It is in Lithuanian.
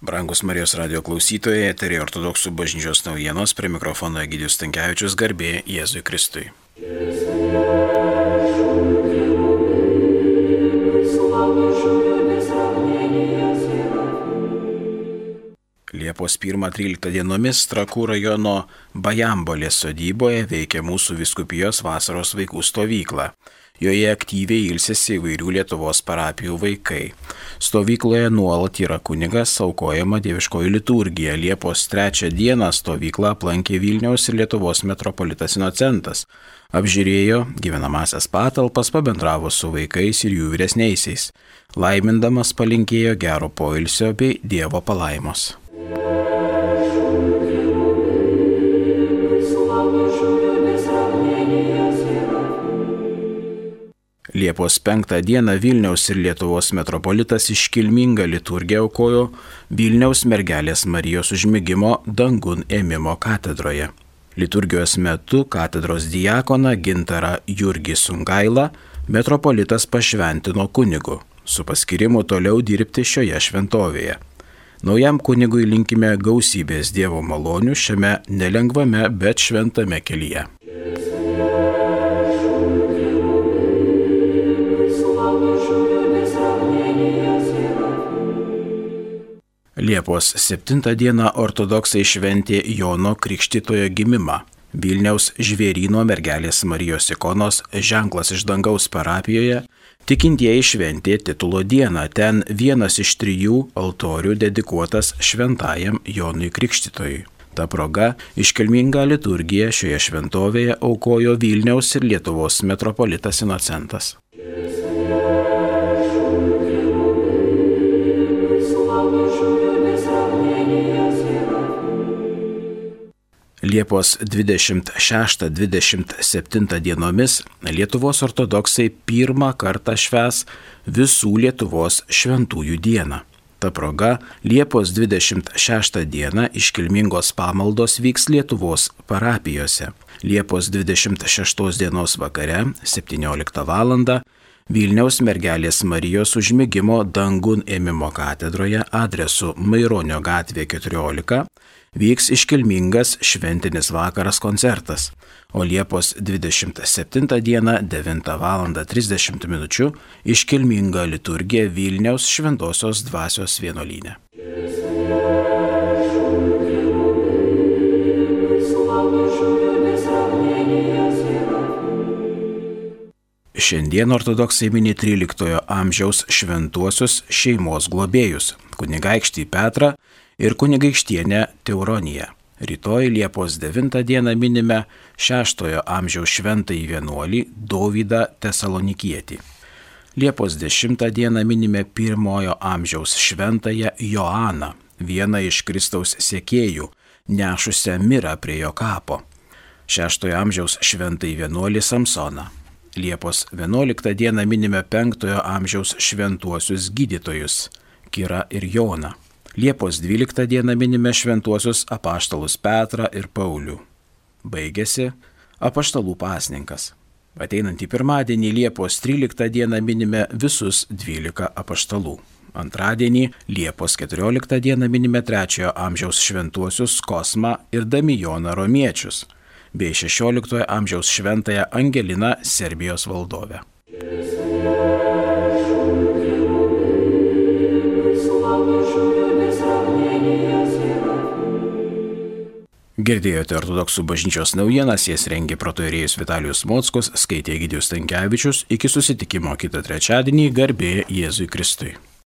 Brangus Marijos radio klausytojai, eterija ortodoksų bažnyčios naujienos, prie mikrofono Egidijus Tankievičius garbė Jėzui Kristui. Liepos 1-13 dienomis Trakų rajono Bajambolės sodyboje veikia mūsų viskupijos vasaros vaikų stovykla. Joje aktyviai ilsėsi įvairių Lietuvos parapijų vaikai. Stovykloje nuolat yra kunigas, aukojama dieviškoji liturgija. Liepos 3 dieną stovyklą aplankė Vilniaus ir Lietuvos metropolitas Inocentas. Apžiūrėjo gyvenamasias patalpas, pabendravo su vaikais ir jų vyresniaisiais. Laimindamas palinkėjo gero poilsio bei Dievo palaimos. Liepos 5 dieną Vilniaus ir Lietuvos metropolitas iškilmingą liturgiją aukojo Vilniaus mergelės Marijos užmygimo dangun ėmimo katedroje. Liturgijos metu katedros diakoną Gintarą Jurgį Sungailą metropolitas pašventino kunigu, su paskirimu toliau dirbti šioje šventovėje. Naujam kunigui linkime gausybės Dievo malonių šiame nelengvame, bet šventame kelyje. Liepos 7 dieną ortodoksai šventė Jono Krikštitojo gimimą. Vilniaus žvėryno mergelės Marijos ikonos ženklas iš dangaus parapijoje, tikintieji šventė titulo dieną, ten vienas iš trijų altorių dedikuotas šventajam Jonui Krikštytojui. Ta proga iškilmingą liturgiją šioje šventovėje aukojo Vilniaus ir Lietuvos metropolitas Inocentas. Liepos 26-27 dienomis Lietuvos ortodoksai pirmą kartą šves visų Lietuvos šventųjų dieną. Ta proga Liepos 26 dieną iškilmingos pamaldos vyks Lietuvos parapijose. Liepos 26 dienos vakare 17 val. Vilniaus mergelės Marijos užmygimo dangun ėmimo katedroje adresu Maironio gatvė 14 vyks iškilmingas šventinis vakaras koncertas, o Liepos 27 dieną 9 val. 30 min. iškilminga liturgija Vilniaus Šventojios dvasios vienolyne. Šiandien ortodoksai mini 13 amžiaus šventuosius šeimos globėjus - kunigaikštį Petrą ir kunigaikštienę Teuroniją. Rytoj Liepos 9 dieną minime 6 amžiaus šventąjį vienuolį Dovydą Tesalonikietį. Liepos 10 dieną minime 1 amžiaus šventąją Joaną, vieną iš Kristaus sėkėjų, nešusią mirą prie jo kapo. 6 amžiaus šventąjį vienuolį Samsoną. Liepos 11 dieną minime 5 amžiaus šventuosius gydytojus - Kira ir Joną. Liepos 12 dieną minime šventuosius apaštalus Petrą ir Paulių. Baigėsi apaštalų pasninkas. Ateinantį pirmadienį Liepos 13 dieną minime visus 12 apaštalų. Antradienį Liepos 14 dieną minime 3 amžiaus šventuosius Kosmą ir Damijoną Romiečius bei 16 amžiaus šventąją Angeliną Serbijos valdovę. Girdėjote ortodoksų bažnyčios naujienas, jas rengė protoirėjus Vitalijus Mockus, skaitė Gidijus Tankievičius, iki susitikimo kitą trečiadienį garbė Jėzui Kristui.